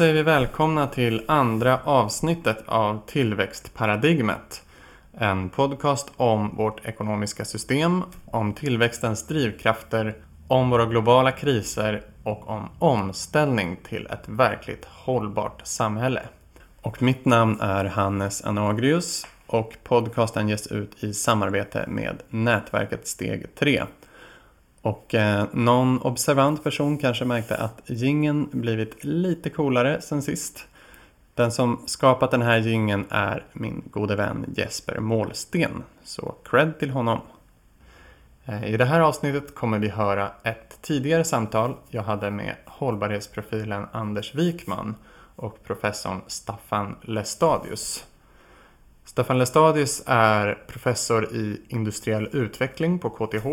Säger vi välkomna till andra avsnittet av Tillväxtparadigmet. En podcast om vårt ekonomiska system, om tillväxtens drivkrafter, om våra globala kriser och om omställning till ett verkligt hållbart samhälle. Och mitt namn är Hannes Anagrius och podcasten ges ut i samarbete med nätverket Steg 3. Och eh, någon observant person kanske märkte att gingen blivit lite coolare sen sist. Den som skapat den här gingen är min gode vän Jesper Målsten. Så cred till honom. Eh, I det här avsnittet kommer vi höra ett tidigare samtal jag hade med hållbarhetsprofilen Anders Wikman och professorn Staffan Lestadius. Staffan Lestadius är professor i industriell utveckling på KTH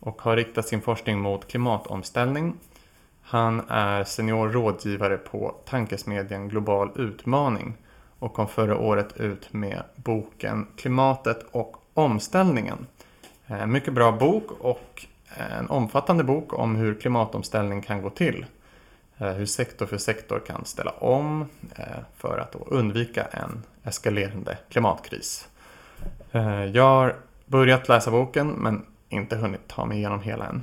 och har riktat sin forskning mot klimatomställning. Han är senior rådgivare på tankesmedjan Global Utmaning och kom förra året ut med boken Klimatet och omställningen. En mycket bra bok och en omfattande bok om hur klimatomställning kan gå till. Eh, hur sektor för sektor kan ställa om eh, för att undvika en eskalerande klimatkris. Jag har börjat läsa boken men inte hunnit ta mig igenom hela än.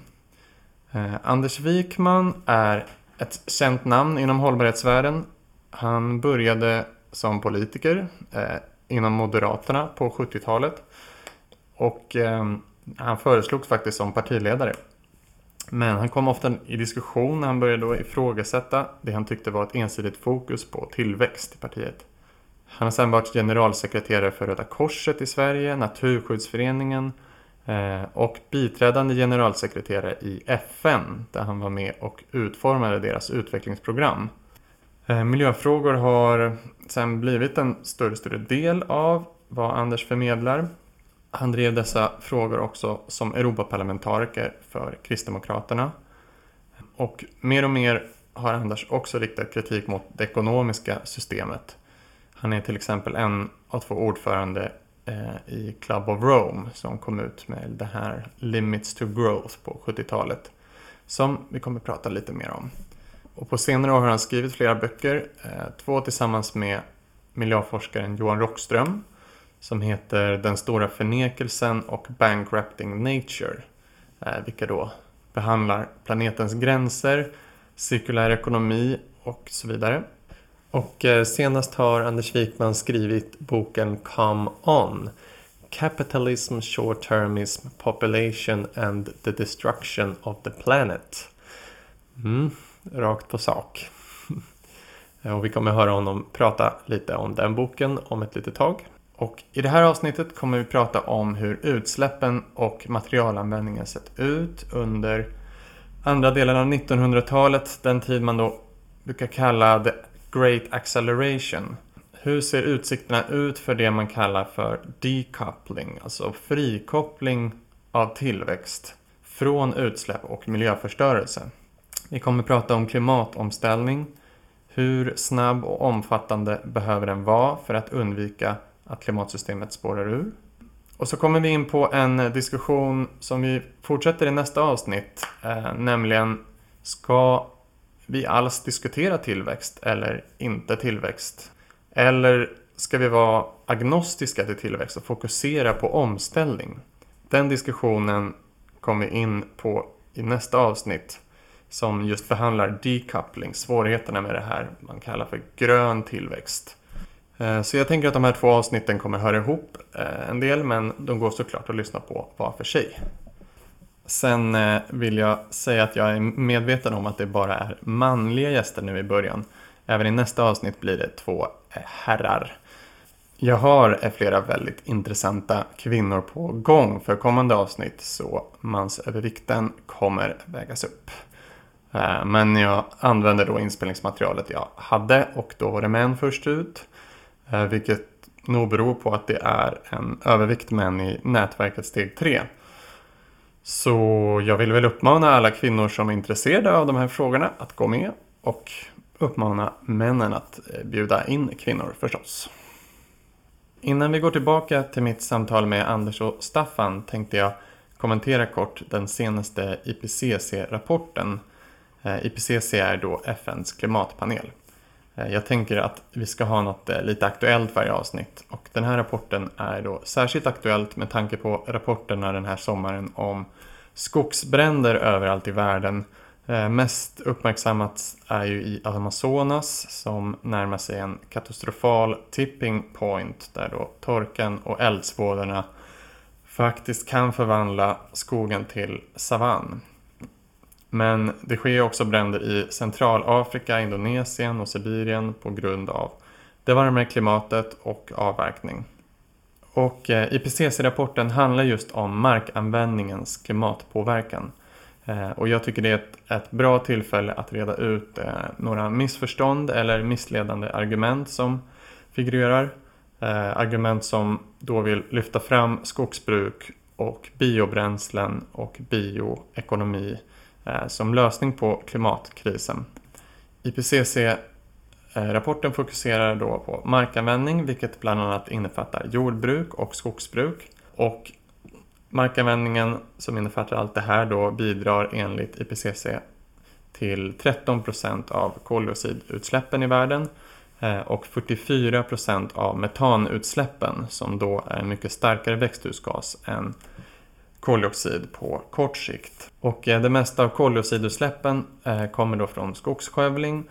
Eh, Anders Wikman är ett känt namn inom hållbarhetsvärlden. Han började som politiker eh, inom Moderaterna på 70-talet. Och eh, han föreslogs faktiskt som partiledare. Men han kom ofta i diskussion när han började då ifrågasätta det han tyckte var ett ensidigt fokus på tillväxt i partiet. Han har sedan varit generalsekreterare för Röda Korset i Sverige, Naturskyddsföreningen Eh, och biträdande generalsekreterare i FN där han var med och utformade deras utvecklingsprogram. Eh, miljöfrågor har sen blivit en större och större del av vad Anders förmedlar. Han drev dessa frågor också som Europaparlamentariker för Kristdemokraterna. Och mer och mer har Anders också riktat kritik mot det ekonomiska systemet. Han är till exempel en av två ordförande Eh, i Club of Rome som kom ut med det här Limits to Growth på 70-talet. Som vi kommer prata lite mer om. Och på senare år har han skrivit flera böcker, eh, två tillsammans med miljöforskaren Johan Rockström som heter Den stora förnekelsen och Bankrupting Nature. Eh, vilka då behandlar planetens gränser, cirkulär ekonomi och så vidare. Och eh, senast har Anders Wikman skrivit boken Come On Capitalism, Short Termism, Population and the Destruction of the Planet. Mm, rakt på sak. Och vi kommer höra honom prata lite om den boken om ett litet tag. Och i det här avsnittet kommer vi prata om hur utsläppen och materialanvändningen sett ut under andra delen av 1900-talet, den tid man då brukar kalla the Great Acceleration. Hur ser utsikterna ut för det man kallar för decoupling, alltså frikoppling av tillväxt från utsläpp och miljöförstörelse? Vi kommer prata om klimatomställning. Hur snabb och omfattande behöver den vara för att undvika att klimatsystemet spårar ur? Och så kommer vi in på en diskussion som vi fortsätter i nästa avsnitt, eh, nämligen ska vi alls diskutera tillväxt eller inte tillväxt? Eller ska vi vara agnostiska till tillväxt och fokusera på omställning? Den diskussionen kommer vi in på i nästa avsnitt som just förhandlar decoupling, svårigheterna med det här man kallar för grön tillväxt. Eh, så jag tänker att de här två avsnitten kommer höra ihop eh, en del men de går såklart att lyssna på var för sig. Sen eh, vill jag säga att jag är medveten om att det bara är manliga gäster nu i början. Även i nästa avsnitt blir det två eh, herrar. Jag har eh, flera väldigt intressanta kvinnor på gång för kommande avsnitt så mansövervikten kommer vägas upp. Men jag använder då inspelningsmaterialet jag hade och då var det män först ut. Vilket nog beror på att det är en övervikt män i nätverket steg 3. Så jag vill väl uppmana alla kvinnor som är intresserade av de här frågorna att gå med och uppmana männen att eh, bjuda in kvinnor förstås. Innan vi går tillbaka till mitt samtal med Anders och Staffan tänkte jag kommentera kort den senaste IPCC-rapporten. Eh, IPCC är då FNs klimatpanel. Eh, jag tänker att vi ska ha något lite aktuellt varje avsnitt och den här rapporten är då särskilt aktuellt med tanke på rapporterna den här sommaren om skogsbränder överallt i världen. Eh, mest uppmärksammat är ju i Amazonas som närmar sig en katastrofal tipping point där då torkan och eldsvådorna faktiskt kan förvandla skogen till savann. Men det sker också bränder i Centralafrika, Indonesien och Sibirien på grund av det varmare klimatet och avverkning. Och eh, IPCC-rapporten handlar just om markanvändningens klimatpåverkan. Eh, och jag tycker det är ett, ett bra tillfälle att reda ut eh, några missförstånd eller missledande argument som figurerar. Argument som då vill lyfta fram skogsbruk och biobränslen och bioekonomi som lösning på klimatkrisen. Eh, rapporten fokuserar då på markanvändning vilket bland annat innefattar jordbruk och skogsbruk. Och markanvändningen som innefattar allt det här då bidrar enligt IPCC till 13 procent av koldioxidutsläppen i världen eh, och 44 procent av metanutsläppen som då är en mycket starkare växthusgas än koldioxid på kort sikt. Och eh, det mesta av koldioxidutsläppen kommer då från skogsskövling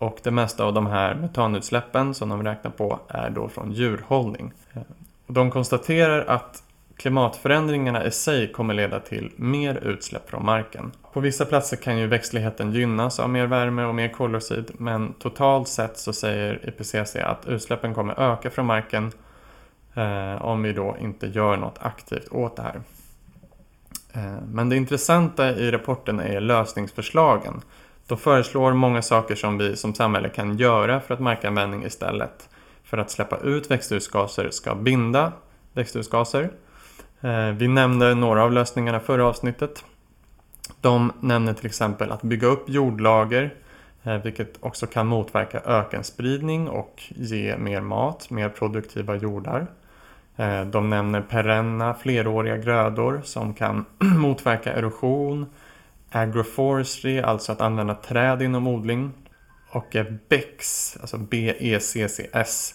och det mesta av de här metanutsläppen som de räknar på är då från djurhållning. De konstaterar att klimatförändringarna i sig kommer leda till mer utsläpp från marken. På vissa platser kan ju växtligheten gynnas av mer värme och mer koldioxid men totalt sett så säger IPCC att utsläppen kommer öka från marken eh, om vi då inte gör något aktivt åt det här. Eh, men det intressanta i rapporten är lösningsförslagen. De föreslår många saker som vi som samhälle kan göra för att markanvändning istället för att släppa ut växthusgaser ska binda växthusgaser. Eh, vi nämnde några av lösningarna förra avsnittet. De nämner till exempel att bygga upp jordlager eh, vilket också kan motverka ökenspridning och ge mer mat, mer produktiva jordar. Eh, de nämner perenna, fleråriga grödor som kan motverka erosion, agroforestry, alltså att använda träd inom odling och eh, BECCS, alltså B-E-C-C-S.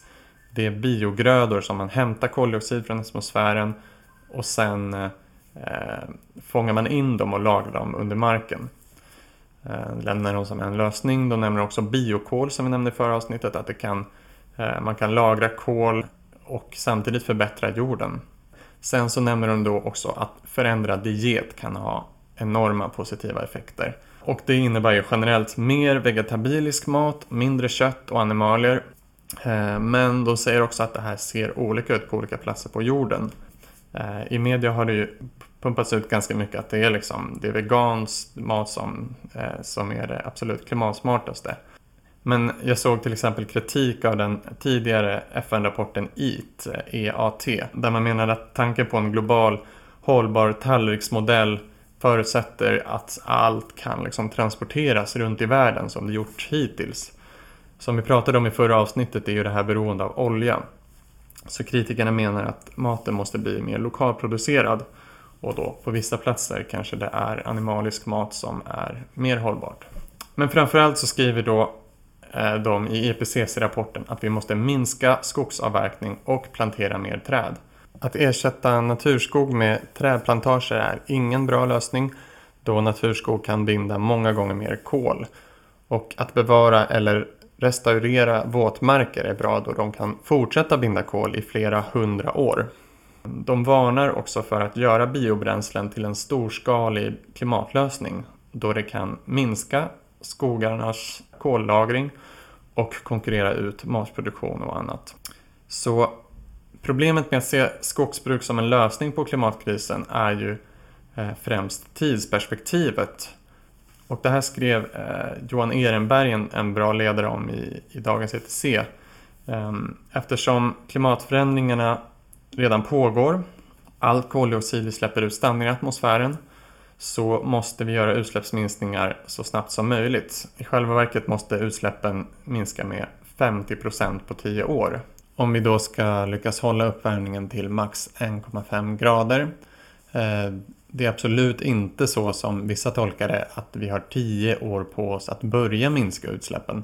Det är biogrödor som man hämtar koldioxid från atmosfären och sen eh, fångar man in dem och lagrar dem under marken. Eh, lämnar de som en lösning. De nämner också biokol som vi nämnde i förra avsnittet, att det kan, eh, man kan lagra kol och samtidigt förbättra jorden. Sen så nämner de då också att förändrad diet kan ha enorma positiva effekter. Och det innebär ju generellt mer vegetabilisk mat, mindre kött och animalier. Eh, men de säger också att det här ser olika ut på olika platser på jorden. Eh, I media har det ju pumpats ut ganska mycket att det är, liksom, det är vegansk mat som, eh, som är det absolut klimatsmartaste. Men jag såg till exempel kritik av den tidigare FN-rapporten EAT, EAT, där man menade att tanken på en global hållbar tallriksmodell förutsätter att allt kan liksom transporteras runt i världen som det gjort hittills. Som vi pratade om i förra avsnittet är ju det här beroende av olja. Så kritikerna menar att maten måste bli mer lokalproducerad och då på vissa platser kanske det är animalisk mat som är mer hållbart. Men framförallt så skriver då Eh, de i IPCC-rapporten att vi måste minska skogsavverkning och plantera mer träd. Att ersätta naturskog med trädplantager är ingen bra lösning då naturskog kan binda många gånger mer kol. Och att bevara eller restaurera våtmarker är bra då de kan fortsätta binda kol i flera hundra år. De varnar också för att göra biobränslen till en storskalig klimatlösning då det kan minska skogarnas kollagring och konkurrera ut matproduktion och annat. Så problemet med att se skogsbruk som en lösning på klimatkrisen är ju eh, främst tidsperspektivet. Och det här skrev eh, Johan Ehrenberg en, bra ledare om i, i dagens ETC. Ehm, eftersom klimatförändringarna redan pågår, allt koldioxid vi släpper ut stannar i atmosfären så måste vi göra utsläppsminskningar så snabbt som möjligt. I själva verket måste utsläppen minska med 50 procent på 10 år. Om vi då ska lyckas hålla uppvärmningen till max 1,5 grader. Eh, det är absolut inte så som vissa tolkar det, att vi har 10 år på oss att börja minska utsläppen.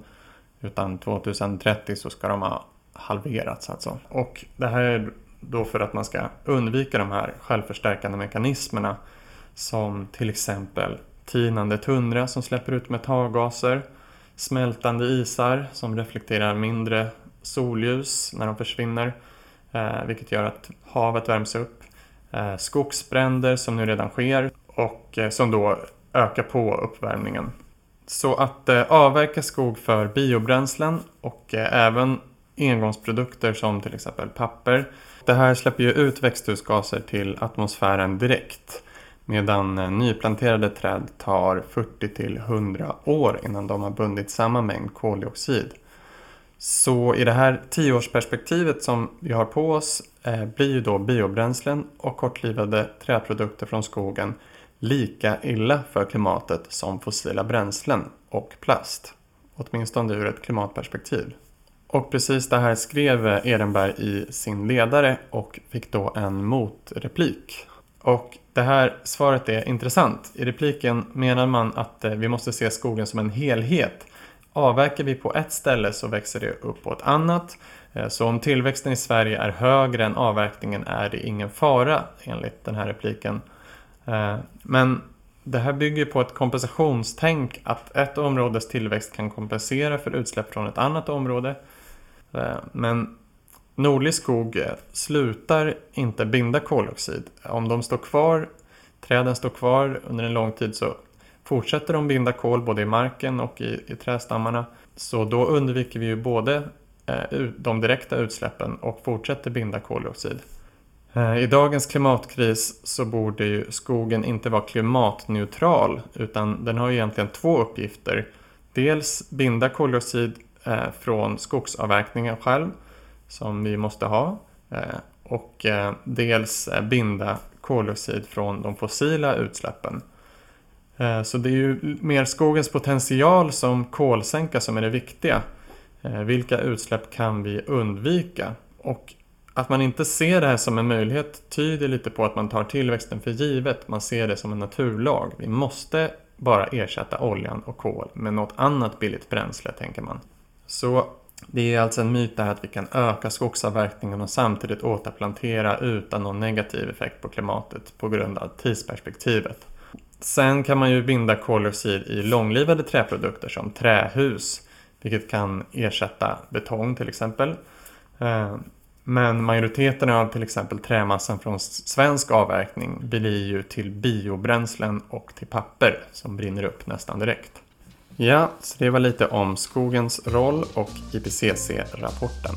Utan 2030 så ska de ha halverats alltså. Och det här är då för att man ska undvika de här självförstärkande mekanismerna som till exempel tinande tundra som släpper ut metangaser, smältande isar som reflekterar mindre solljus när de försvinner, eh, vilket gör att havet värms upp, eh, skogsbränder som nu redan sker och eh, som då ökar på uppvärmningen. Så att eh, avverka skog för biobränslen och eh, även engångsprodukter som till exempel papper. Det här släpper ju ut växthusgaser till atmosfären direkt. Medan eh, nyplanterade träd tar 40 till 100 år innan de har bundit samma mängd koldioxid. Så i det här tioårsperspektivet som vi har på oss eh, blir ju då biobränslen och kortlivade träprodukter från skogen lika illa för klimatet som fossila bränslen och plast. Åtminstone ur ett klimatperspektiv. Och precis det här skrev Ehrenberg i sin ledare och fick då en motreplik. Och det här svaret är intressant. I repliken menar man att eh, vi måste se skogen som en helhet. Avverkar vi på ett ställe så växer det upp på ett annat. Eh, så om tillväxten i Sverige är högre än avverkningen är det ingen fara enligt den här repliken. Eh, men det här bygger på ett kompensationstänk att ett områdes tillväxt kan kompensera för utsläpp från ett annat område. Eh, men Nordlig skog slutar inte binda koldioxid. Om de står kvar, träden står kvar under en lång tid så fortsätter de binda kol både i marken och i, i trädstammarna. Så då undviker vi ju både eh, de direkta utsläppen och fortsätter binda koldioxid. Eh, I dagens klimatkris så borde ju skogen inte vara klimatneutral utan den har ju egentligen två uppgifter. Dels binda koldioxid eh, från skogsavverkningen själv som vi måste ha eh, och eh, dels eh, binda koldioxid från de fossila utsläppen. Eh, så det är ju mer skogens potential som kolsänka som är det viktiga. Eh, vilka utsläpp kan vi undvika? Och att man inte ser det här som en möjlighet tyder lite på att man tar tillväxten för givet. Man ser det som en naturlag. Vi måste bara ersätta oljan och kol med något annat billigt bränsle, tänker man. Så det är alltså en myt där att vi kan öka skogsavverkningen och samtidigt återplantera utan någon negativ effekt på klimatet på grund av tidsperspektivet. Sen kan man ju binda koldioxid i långlivade träprodukter som trähus, vilket kan ersätta betong till exempel. Eh, men majoriteten av till exempel trämassan från svensk avverkning blir ju till biobränslen och till papper som brinner upp nästan direkt. Ja, så det var lite om skogens roll och IPCC-rapporten.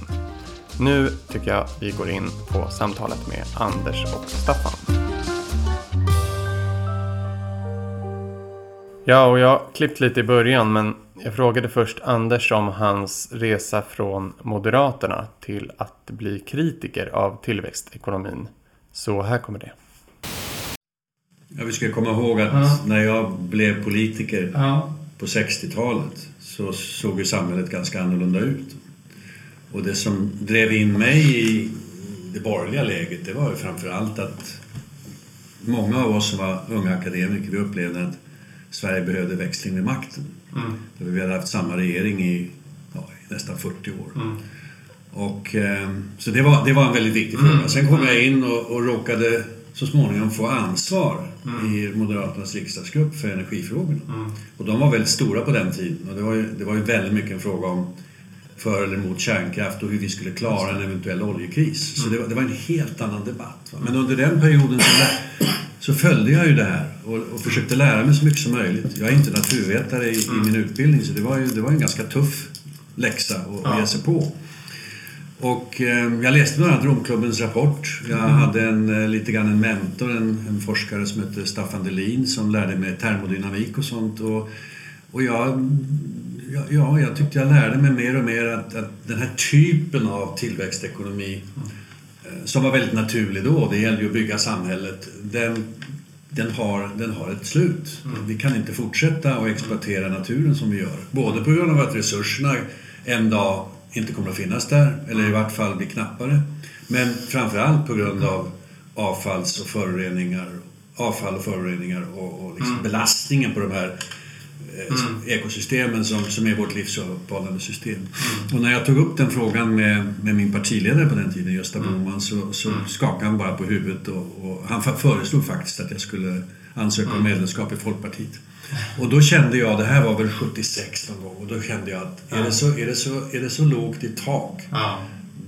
Nu tycker jag vi går in på samtalet med Anders och Staffan. Ja, och jag klippt lite i början men jag frågade först Anders om hans resa från Moderaterna till att bli kritiker av tillväxtekonomin. Så här kommer det. Ja, vi ska komma ihåg att ja. när jag blev politiker ja på 60-talet så såg ju samhället ganska annorlunda ut. Och det som drev in mig i det borgerliga läget det var ju framför allt att många av oss som var unga akademiker vi upplevde att Sverige behövde växling vid makten. Mm. Vi hade haft samma regering i, ja, i nästan 40 år. Mm. Och, eh, så det var, det var en väldigt viktig fråga. Mm. Sen kom jag in och, och råkade så småningom få ansvar mm. i Moderaternas riksdagsgrupp för energifrågorna. Mm. Och de var väldigt stora på den tiden och det var ju, det var ju väldigt mycket en fråga om för eller emot kärnkraft och hur vi skulle klara en eventuell oljekris. Så det var, det var en helt annan debatt. Va? Men under den perioden så, så följde jag ju det här och, och, försökte lära mig så mycket som möjligt. Jag är inte naturvetare i, i min utbildning så det var ju det var en ganska tuff läxa att, att ge sig på. Och eh, jag läste bland annat Romklubbens rapport. Jag mm. hade en, eh, lite grann en mentor, en, en, forskare som hette Staffan Delin som lärde mig termodynamik och sånt. Och, och jag, ja, jag tyckte jag lärde mig mer och mer att, att den här typen av tillväxtekonomi mm. som var väldigt naturlig då, det gällde ju att bygga samhället, den, den, har, den har ett slut. Mm. Vi kan inte fortsätta att exploatera naturen som vi gör. Både på grund av att resurserna en dag inte kommer att finnas där, eller i vart fall bli knappare. Men framförallt på grund av avfalls och föroreningar, avfall och föroreningar och, och liksom mm. belastningen på de här mm. ekosystemen som, som är vårt livsuppehållande system. Mm. Och när jag tog upp den frågan med, med min partiledare på den tiden, Gösta mm. Bohman, så, så mm. skakade han bara på huvudet och, och han föreslog faktiskt att jag skulle ansöka om mm. medlemskap i Folkpartiet. Och då kände jag, det här var väl 76 någon gång, och då kände jag att är, det, så, är, det, så, är det så lågt i tak,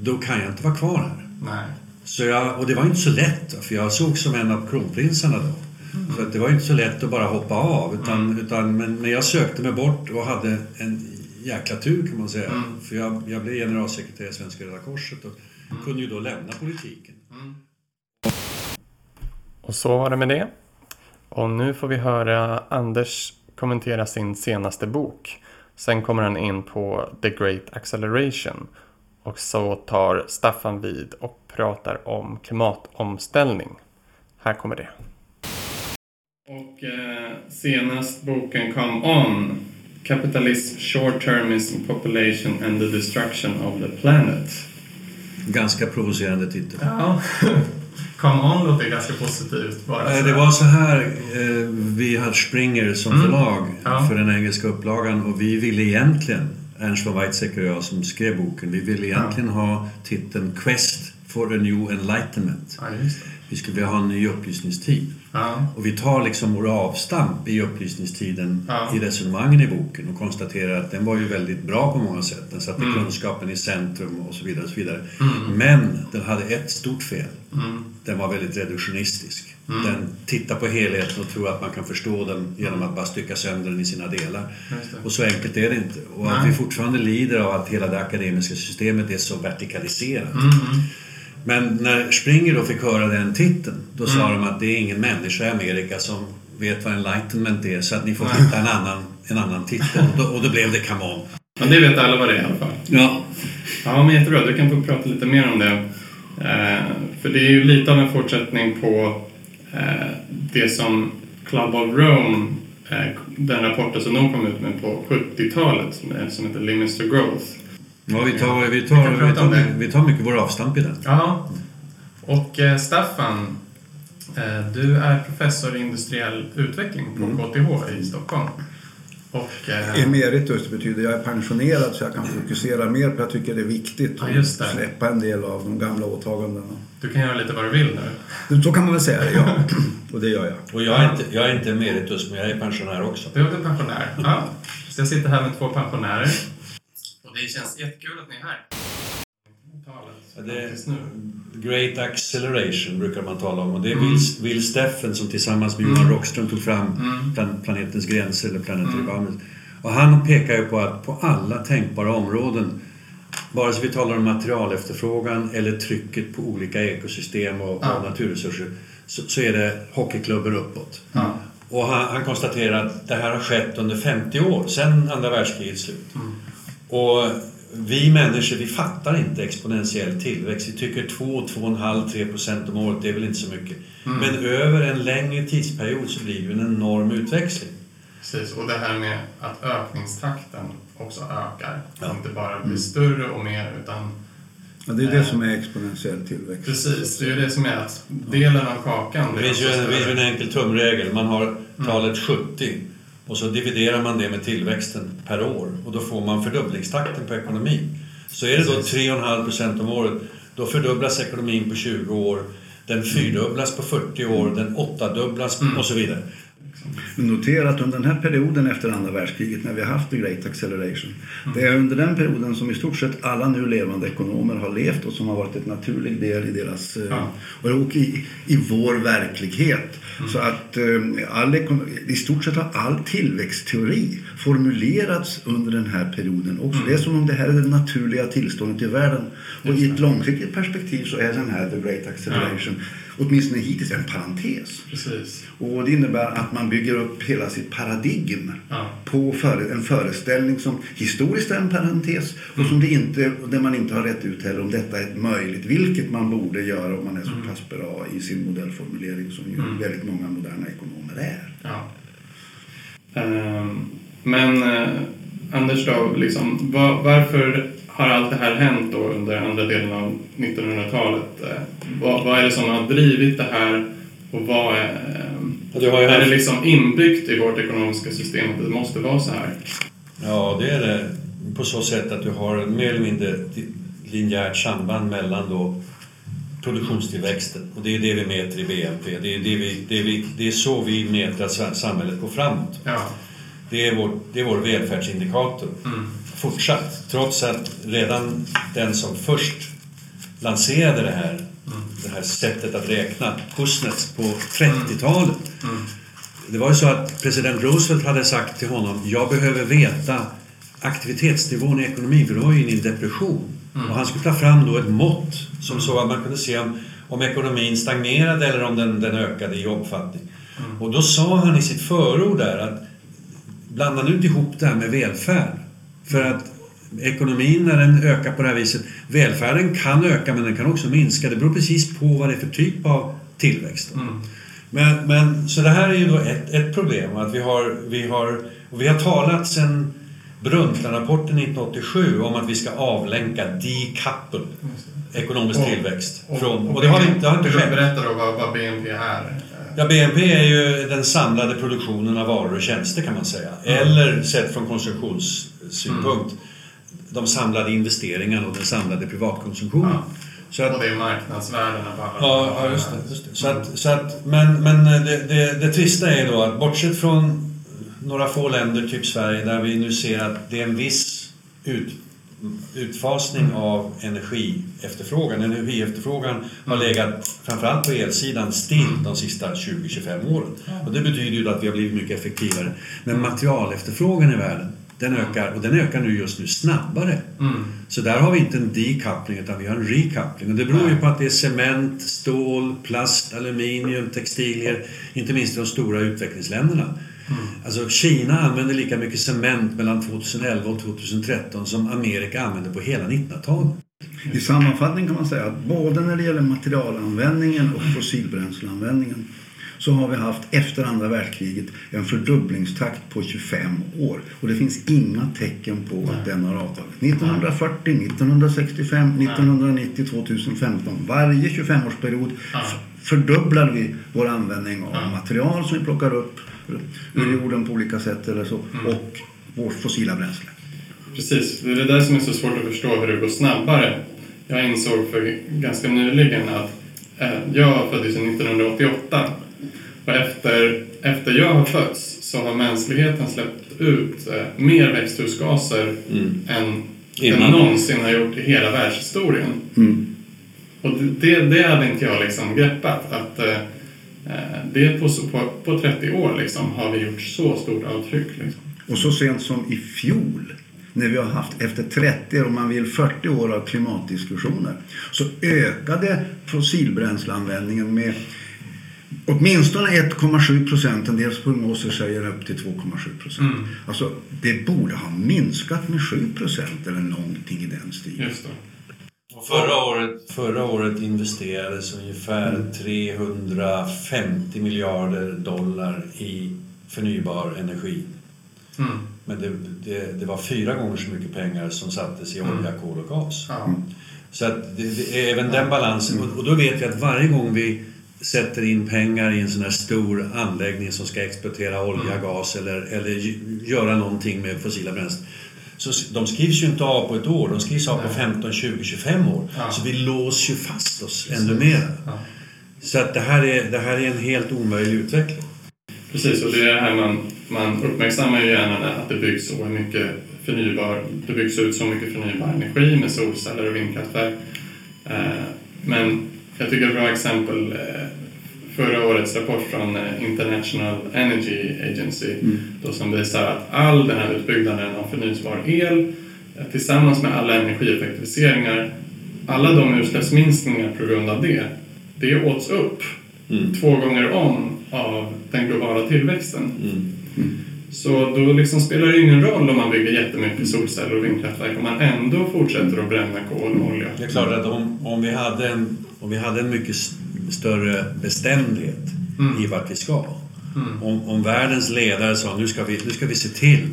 då kan jag inte vara kvar här. Nej. Så jag, och det var inte så lätt, för jag såg som en av kronprinsarna då. Mm. Så det var inte så lätt att bara hoppa av. Utan, mm. utan, men, men jag sökte mig bort och hade en jäkla tur kan man säga. Mm. För jag, jag blev generalsekreterare i Svenska Röda Korset och mm. kunde ju då lämna politiken. Mm. Och så var det med det. Och nu får vi höra Anders kommentera sin senaste bok. Sen kommer han in på The Great Acceleration. Och så tar Staffan vid och pratar om klimatomställning. Här kommer det. Och eh, senast boken kom On. Capitalism, Short Termism, Population and the Destruction of the Planet. Ganska provocerande titel. Ja. Come On låter ganska positivt. Bara det var så här, eh, vi hade Springer som mm. förlag ja. för den engelska upplagan och vi ville egentligen, Ernst von Weizsäcker och jag som skrev boken, vi ville egentligen ja. ha titeln Quest for a New Enlightenment. Ja, vi skulle vilja ha en ny upplysningstid. Ja. Och vi tar liksom vår avstamp i upplysningstiden ja. i resonemangen i boken och konstaterar att den var ju väldigt bra på många sätt. Den satte mm. kunskapen i centrum och så vidare. Och så vidare. Mm. Men den hade ett stort fel. Mm. Den var väldigt reduktionistisk. Mm. Den tittar på helheten och tror att man kan förstå den genom att bara stycka sönder den i sina delar. Och så enkelt är det inte. Och att vi fortfarande lider av att hela det akademiska systemet är så vertikaliserat. Men när Springer då fick höra den titeln, då sa mm. de att det är ingen människa i Amerika som vet vad enlightenment är, så att ni får hitta en annan, en annan titel. Och då, och då blev det Come On. Men det vet alla vad det är i alla fall. Ja. Ja, men jättebra. Du kan få prata lite mer om det. Eh, för det är ju lite av en fortsättning på eh, det som Club of Rome, eh, den rapporten som de kom ut med på 70-talet, som, som heter Limits to Growth. Ja, vi tar, vi tar, vi tar, vi tar mycket vår avstamp i den. Ja. Och eh, Staffan, eh, du är professor i industriell utveckling på mm. KTH i Stockholm. Och, eh, Emeritus betyder jag är pensionerad så jag kan fokusera mer på jag tycker det är viktigt ja, just att släppa en del av de gamla åtagandena. Du kan göra lite vad du vill nu. Så kan man väl säga det, ja. Och det gör jag. Och jag är inte, jag är inte emeritus, men jag är pensionär också. Du är pensionär, ja. Så jag sitter här med två pensionärer det känns jättekul att ni är här. det är Great Acceleration brukar man tala om och det är mm. Will, Will Steffen som tillsammans med Johan mm. Rockström tog fram mm. plan, Planetens gränser eller Planetary mm. Och han pekar ju på att på alla tänkbara områden Vare sig vi talar om materialefterfrågan eller trycket på olika ekosystem och, ja. och naturresurser så, så, är det hockeyklubbar uppåt. Ja. Och han, han, konstaterar att det här har skett under 50 år, sedan andra världskrigets slut. Mm. Och vi människor vi fattar inte exponentiell tillväxt. Vi tycker 2-2,5-3 procent om året, det är väl inte så mycket. Mm. Men över en längre tidsperiod så blir det en enorm utväxling. Precis, och det här med att ökningstakten också ökar. Ja. Inte bara blir mm. större och mer utan Ja, det är det som är exponentiell tillväxt. Precis, det är det som är att delen av kakan... Det finns ju en, en enkel tumregel. Man har mm. talet 70 och så dividerar man det med tillväxten per år och då får man fördubblingstakten på ekonomin. Så är det då 3,5 procent om året, då fördubblas ekonomin på 20 år. Den fyrdubblas på 40 år, den åttadubblas och så vidare. Notera att under den här perioden efter andra världskriget när vi har haft the great acceleration. Det är under den perioden som i stort sett alla nu levande ekonomer har levt och som har varit en naturlig del i deras eh, ja. och i, i vår verklighet. Mm. Så att eh, all, i stort sett har all tillväxtteori formulerats under den här perioden också. Mm. Det är som om det här är det naturliga tillståndet i världen. Och i ett långsiktigt perspektiv så är den här the great acceleration ja åtminstone hittills en parentes. Precis. Och det innebär att man bygger upp hela sitt paradigm ja. på en föreställning som historiskt är en parentes och mm. som det inte, där man inte har rätt ut heller om detta är möjligt, vilket man borde göra om man är så mm. pass bra i sin modellformulering som ju mm. väldigt många moderna ekonomer är. Ja. Um, men uh, Anders då, liksom, var, varför har allt det här hänt då under andra delen av 1900-talet? Eh, vad, vad, är det som har drivit det här och vad är, Ja, är det liksom inbyggt i vårt ekonomiska system att det måste vara så här? Ja, det är det på så sätt att du har mer eller mindre linjärt samband mellan då produktionstillväxten och det är det vi mäter i BNP. Det är, det vi, det vi, det är så vi mäter att samhället går framåt. Ja. Det, är vår, det är vår välfärdsindikator. Mm. Fortsatt, trots att redan den som först lanserade det här, mm. det här sättet att räkna, Kuznets på 30-talet. Mm. mm. Det var ju så att president Roosevelt hade sagt till honom, jag behöver veta aktivitetsnivån i ekonomin, för då var ju i en depression. Mm. Och han skulle ta fram då ett mått som så att man kunde se om, om ekonomin stagnerade eller om den, den ökade i omfattning. Mm. Och då sa han i sitt förord där att blanda nu inte ihop det här med välfärd. För att ekonomin när den ökar på det här viset, välfärden kan öka men den kan också minska. Det beror precis på vad det är för typ av tillväxt. Mm. Men, men, så det här är ju då ett, ett problem. Att vi har, vi har, vi har talat sedan Brundtlandrapporten 1987 om att vi ska avlänka, decouple, ekonomisk och, tillväxt. Och, från, och, och det har inte, det har inte skett. Berätta då vad, vad BNP är. Ja, BNP är ju den samlade produktionen av varor och tjänster kan man säga. Mm. Eller sett från konsumtionssynpunkt, mm. de samlade investeringarna och den samlade privatkonsumtionen. Ja. Så att, och det är marknadsvärdena på alla Ja, ja just det. Just det. Så att, så att, men men det, det, det trista är då att bortsett från några få länder, typ Sverige, där vi nu ser att det är en viss ut, utfasning av energiefterfrågan. Energiefterfrågan har legat, framförallt på elsidan, still de sista 20-25 åren. Och det betyder ju att vi har blivit mycket effektivare. Men materialefterfrågan i världen, den ökar och den ökar nu just nu snabbare. Mm. Så där har vi inte en decoupling utan vi har en recoupling. Och det beror ju på att det är cement, stål, plast, aluminium, textilier, inte minst i de stora utvecklingsländerna Mm. Alltså Kina använde lika mycket cement mellan 2011 och 2013 som Amerika använde på hela 1900-talet. I sammanfattning kan man säga att både när det gäller materialanvändningen och fossilbränsleanvändningen så har vi haft efter andra världskriget en fördubblingstakt på 25 år. Och det finns inga tecken på att den har avtagit. 1940, 1965, 1990, 2015. Varje 25-årsperiod fördubblade vi vår användning av material som vi plockar upp ur jorden på olika sätt eller så, mm. och vårt fossila bränsle. Precis, det är det där som är så svårt att förstå hur det går snabbare. Jag insåg för ganska nyligen att eh, jag föddes 1988 och efter, efter jag har fötts så har mänskligheten släppt ut eh, mer växthusgaser mm. än, än någonsin har gjort i hela världshistorien. Mm. Och det, det hade inte jag liksom greppat. Att, Eh, det på, på, på 30 år liksom, har vi gjort så stort avtryck. Liksom. Och så sent som i fjol när vi har haft efter 30 om man vill 40 år av klimatdiskussioner så ökade fossilbränsleanvändningen med åtminstone 1,7 procent. En del prognoser säger upp till 2,7 procent. Mm. Alltså det borde ha minskat med 7 procent eller någonting i den stilen. Förra året, förra året investerades ungefär 350 miljarder dollar i förnybar energi. Mm. Men det, det, det, var fyra gånger så mycket pengar som sattes i olja, mm. kol och gas. Mm. Så att det, det, även den balansen, och, och då vet vi att varje gång vi sätter in pengar i en sån här stor anläggning som ska exploatera olja, mm. gas eller, eller göra någonting med fossila bränslen så de skrivs ju inte av på ett år, de skrivs av på 15, 20, 25 år. Ja. Så vi låser ju fast oss ännu mer. Ja. Så att det här, är, det här är en helt omöjlig utveckling. Precis, och det är det här man, man uppmärksammar ju gärna att det byggs så mycket förnybar, det byggs ut så mycket förnybar energi med solceller och vindkraftverk. Eh, men jag tycker ett bra exempel eh, förra årets rapport från eh, International Energy Agency mm. då som visar att all den här utbyggnaden av förnyelsebar el eh, tillsammans med alla energieffektiviseringar, alla de utsläppsminskningar på grund av det, det åts upp mm. två gånger om av den globala tillväxten. Mm. mm. Så då liksom spelar det ingen roll om man bygger jättemycket solceller och vindkraftverk om man ändå fortsätter att bränna kol och olja. Det är klart att om, om, vi, hade en, om vi hade en mycket större bestämdhet mm. i vart vi ska. Mm. Om, om, världens ledare sa nu ska, vi, nu ska vi se till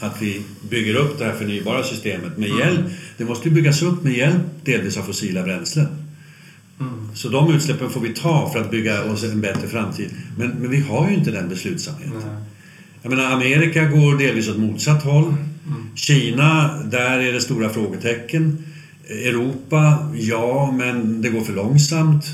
att vi bygger upp det här förnybara systemet med mm. hjälp. Det måste ju byggas upp med hjälp delvis av fossila bränslen. Mm. Så de utsläppen får vi ta för att bygga oss en bättre framtid. Men, men vi har ju inte den beslutsamheten. Nej. Jag menar, Amerika går delvis åt motsatt håll. Mm. Kina, där är det stora frågetecken. Europa, ja, men det går för långsamt.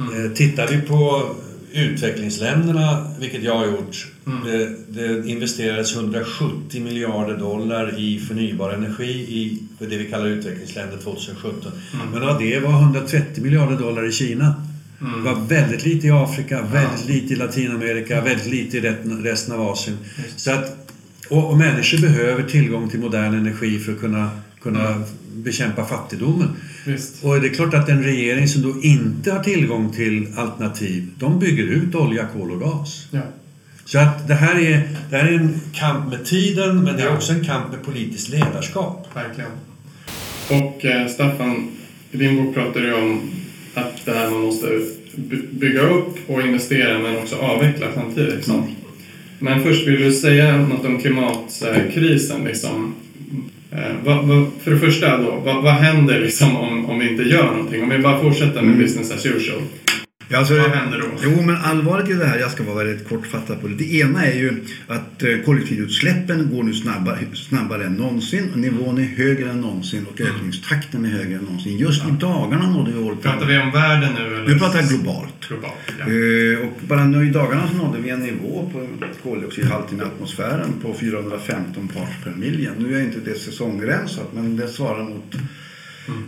Mm. Eh, tittar vi på utvecklingsländerna, vilket jag har gjort, mm. det, det, investerades 170 miljarder dollar i förnybar energi i det vi kallar utvecklingsländer 2017. Mm. Men av det var 130 miljarder dollar i Kina. Mm. Det var väldigt lite i Afrika, väldigt ja. lite i Latinamerika, väldigt lite i resten av Asien. Så att, och, och, människor behöver tillgång till modern energi för att kunna, kunna mm. bekämpa fattigdomen. Visst. Och det är klart att en regering som då inte har tillgång till alternativ, de bygger ut olja, kol och gas. Ja. Så att det här, är, det här är en kamp med tiden, men det är också en kamp med politiskt ledarskap. Verkligen. Och eh, Staffan, i din bok pratar du om att det här man måste bygga upp och investera men också avveckla samtidigt. Liksom. Mm. Men först vill du säga något om klimatkrisen. Liksom. Eh, vad, vad, för det första, då, vad, vad händer liksom om, om vi inte gör någonting? Om vi bara fortsätter med mm. business as usual. Ja, alltså, Vad händer då? Jo, men allvaret i det här, jag ska vara väldigt kortfattad på det. Det ena är ju att eh, kollektivutsläppen går nu snabbare, snabbare än någonsin. Nivån är högre än någonsin och mm. ökningstakten är högre än någonsin. Just ja. i dagarna nådde vi året Pratar vi om världen nu? Eller? Nu pratar jag globalt. globalt ja. Eh, och bara nu i dagarna så nådde vi en nivå på koldioxidhalten i atmosfären på 415 parts per million. Nu är inte det säsongrensat men det svarar mot.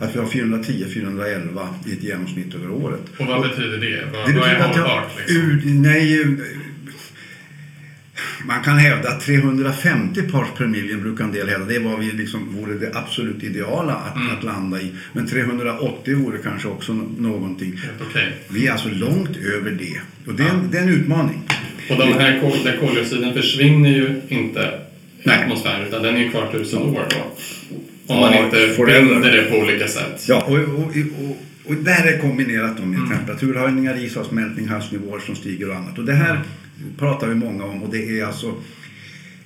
Att vi har 410-411 i ett genomsnitt över året. Och vad och, betyder det? Vad, det vad är hållbart? Liksom? nej, man kan hävda att 350 pars per million brukar en del hävda. Det var vi liksom, vore det absolut ideala att, mm. att landa i. Men 380 vore kanske också någonting. Okay. Vi är alltså långt över det. Och det är, en, det är en utmaning. Och de här den koldioxiden försvinner ju inte i atmosfären utan den är ju kvar tusen år då. Om man inte binder det på olika sätt. Ja, och, och, och, och det här är kombinerat med mm. temperaturhöjningar, isavsmältning, havsnivåer som stiger och annat. Och det här mm. pratar vi många om och det är alltså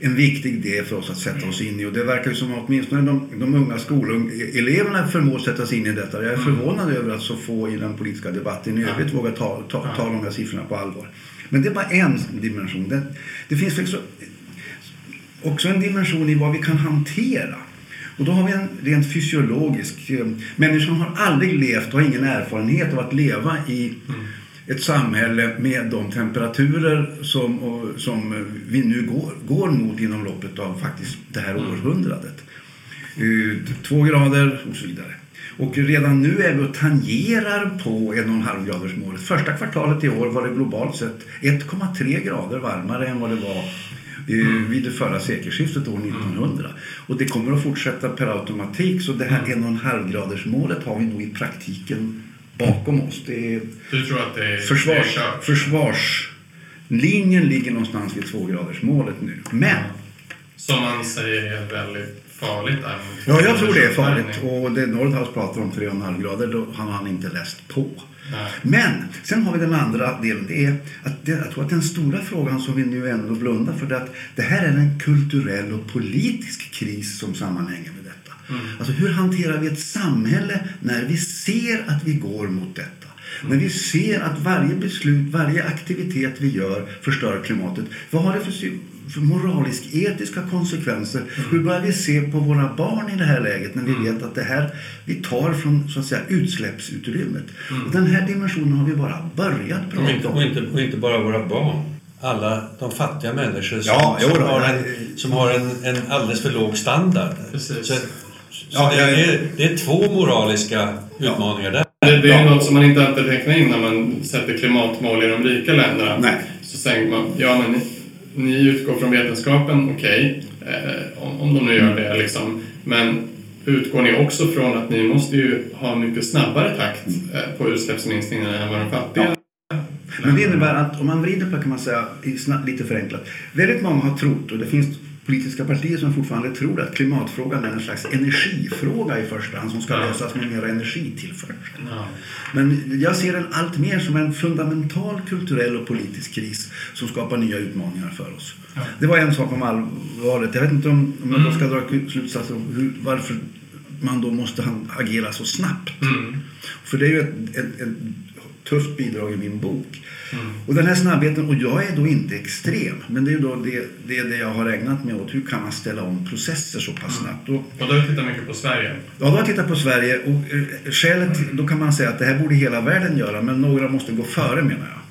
en viktig del för oss att sätta oss in i. Och det verkar ju som att åtminstone de, de unga skoleleverna förmår sätta sig in i detta. Jag är mm. förvånad över att så få i den politiska debatten i övrigt ja. vågar ta, ta, ta de här siffrorna på allvar. Men det är bara en dimension. Det, det finns också, också en dimension i vad vi kan hantera. Och då har vi en rent fysiologisk... Eh, människan har aldrig levt och har ingen erfarenhet av att leva i mm. ett samhälle med de temperaturer som, och, som vi nu går, går mot inom loppet av faktiskt det här mm. århundradet. Uh, två grader och så vidare. Och redan nu är vi och tangerar på 1,5 graders målet. Första kvartalet i år var det globalt sett 1,3 grader varmare än vad det var mm. vid det förra sekelskiftet år 1900. Mm. Och det kommer att fortsätta per automatik så det här 1,5 graders målet har vi nog i praktiken bakom oss. Det är du tror att det är, försvars, Försvarslinjen ligger någonstans vid 2 graders målet nu. Men som man säger är väldigt farligt. Ja, jag tror det är farligt. Och det Nordhaus pratar om 3,5 grader, då har han inte läst på. Men sen har vi den andra delen. Det är att det, jag tror att den stora frågan som vi nu ändå blundar för det är att det här är en kulturell och politisk kris som sammanhänger med detta. Mm. Alltså hur hanterar vi ett samhälle när vi ser att vi går mot detta? Mm. När vi ser att varje beslut, varje aktivitet vi gör förstör klimatet. Vad har det för moralisk-etiska konsekvenser. Mm. Hur börjar vi se på våra barn i det här läget när vi mm. vet att det här vi tar från så att säga, utsläppsutrymmet. Mm. Och den här dimensionen har vi bara börjat prata och inte, om. Och inte, och inte bara våra barn. Alla de fattiga människor som, ja, som har, en, som har en, en alldeles för låg standard. Precis. Så, så ja, det, är, det är två moraliska utmaningar där. Det, det är ja. något som man inte alltid räknar in när man sätter klimatmål i de rika länderna. Nej. Så säger man, ja men ni utgår från vetenskapen, okej, okay, eh, om, om de nu gör det liksom. Men utgår ni också från att ni måste ju ha mycket snabbare takt eh, på utsläppsminskningarna än vad de fattiga. Men det innebär att om man vrider på kan man säga, lite förenklat, väldigt många har trott och det finns politiska partier som fortfarande tror att klimatfrågan är en slags energifråga i första hand som ska lösas med mer energitillförsel. Ja. Men jag ser den allt mer som en fundamental kulturell och politisk kris som skapar nya utmaningar för oss. Ja. Det var en sak om allvaret. Jag vet inte om, om mm. jag ska dra slutsatser om hur, varför man då måste agera så snabbt. Mm. För det är ju ett, ett, ett tufft bidrag i min bok. Mm. Och den här snabbheten, och jag är då inte extrem, men det är då det, det, är det jag har ägnat mig åt. Hur kan man ställa om processer så pass mm. snabbt? Och, och då har du tittat mycket på Sverige? Ja, då har jag tittat på Sverige. Och eh, skälet, då kan man säga att det här borde hela världen göra, men några måste gå före menar jag.